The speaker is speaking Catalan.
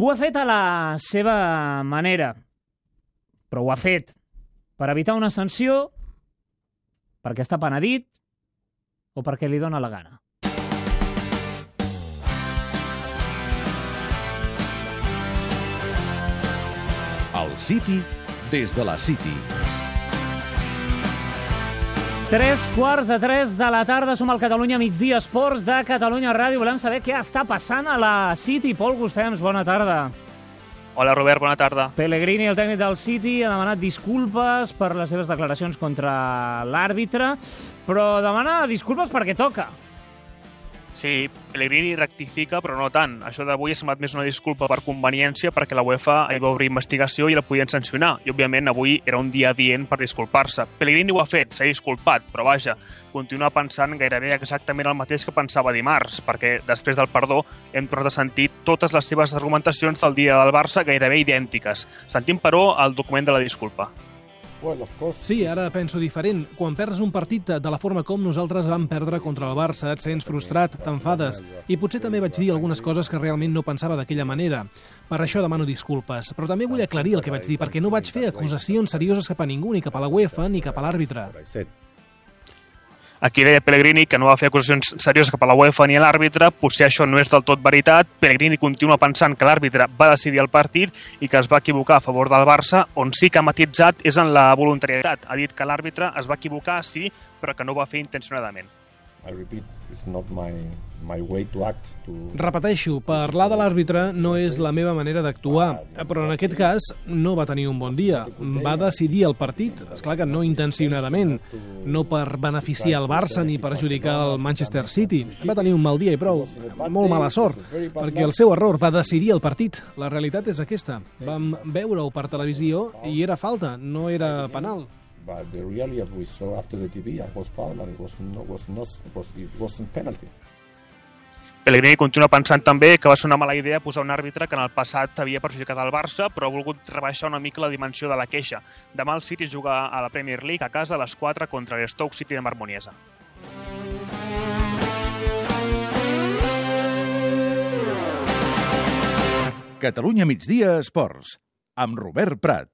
Ho ha fet a la seva manera, però ho ha fet per evitar una sanció, perquè està penedit o perquè li dóna la gana. El City des de la City. Tres quarts de tres de la tarda, som al Catalunya Migdia Esports de Catalunya Ràdio. Volem saber què està passant a la City. Pol Gustems, bona tarda. Hola Robert, bona tarda. Pellegrini, el tècnic del City, ha demanat disculpes per les seves declaracions contra l'àrbitre, però demana disculpes perquè toca. Sí, Pellegrini rectifica, però no tant. Això d'avui ha semblat més una disculpa per conveniència perquè la UEFA hi va obrir investigació i la podien sancionar. I, òbviament, avui era un dia adient per disculpar-se. Pellegrini ho ha fet, s'ha disculpat, però vaja, continua pensant gairebé exactament el mateix que pensava dimarts, perquè després del perdó hem tornat a sentir totes les seves argumentacions del dia del Barça gairebé idèntiques. Sentim, però, el document de la disculpa. Sí, ara penso diferent. Quan perds un partit de la forma com nosaltres vam perdre contra el Barça, et sents frustrat, t'enfades. I potser també vaig dir algunes coses que realment no pensava d'aquella manera. Per això demano disculpes. Però també vull aclarir el que vaig dir, perquè no vaig fer acusacions serioses cap a ningú, ni cap a la UEFA, ni cap a l'àrbitre. Aquí deia Pellegrini que no va fer acusacions serioses cap a la UEFA ni a l'àrbitre, potser això no és del tot veritat. Pellegrini continua pensant que l'àrbitre va decidir el partit i que es va equivocar a favor del Barça, on sí que ha matitzat és en la voluntarietat. Ha dit que l'àrbitre es va equivocar, sí, però que no ho va fer intencionadament. I repeat, it's not my, my way to act. To... Repeteixo, parlar de l'àrbitre no és la meva manera d'actuar, però en aquest cas no va tenir un bon dia. Va decidir el partit, és clar que no intencionadament, no per beneficiar el Barça ni perjudicar el Manchester City. Va tenir un mal dia i prou, molt mala sort, perquè el seu error va decidir el partit. La realitat és aquesta. Vam veure-ho per televisió i era falta, no era penal. But the reality of we saw after the TV was foul and it was not, was not was, it wasn't penalty. Pellegrini continua pensant també que va ser una mala idea posar un àrbitre que en el passat havia perjudicat el Barça, però ha volgut rebaixar una mica la dimensió de la queixa. Demà el City juga a la Premier League a casa a les 4 contra el Stoke City de Marmoniesa. Catalunya migdia esports amb Robert Prat.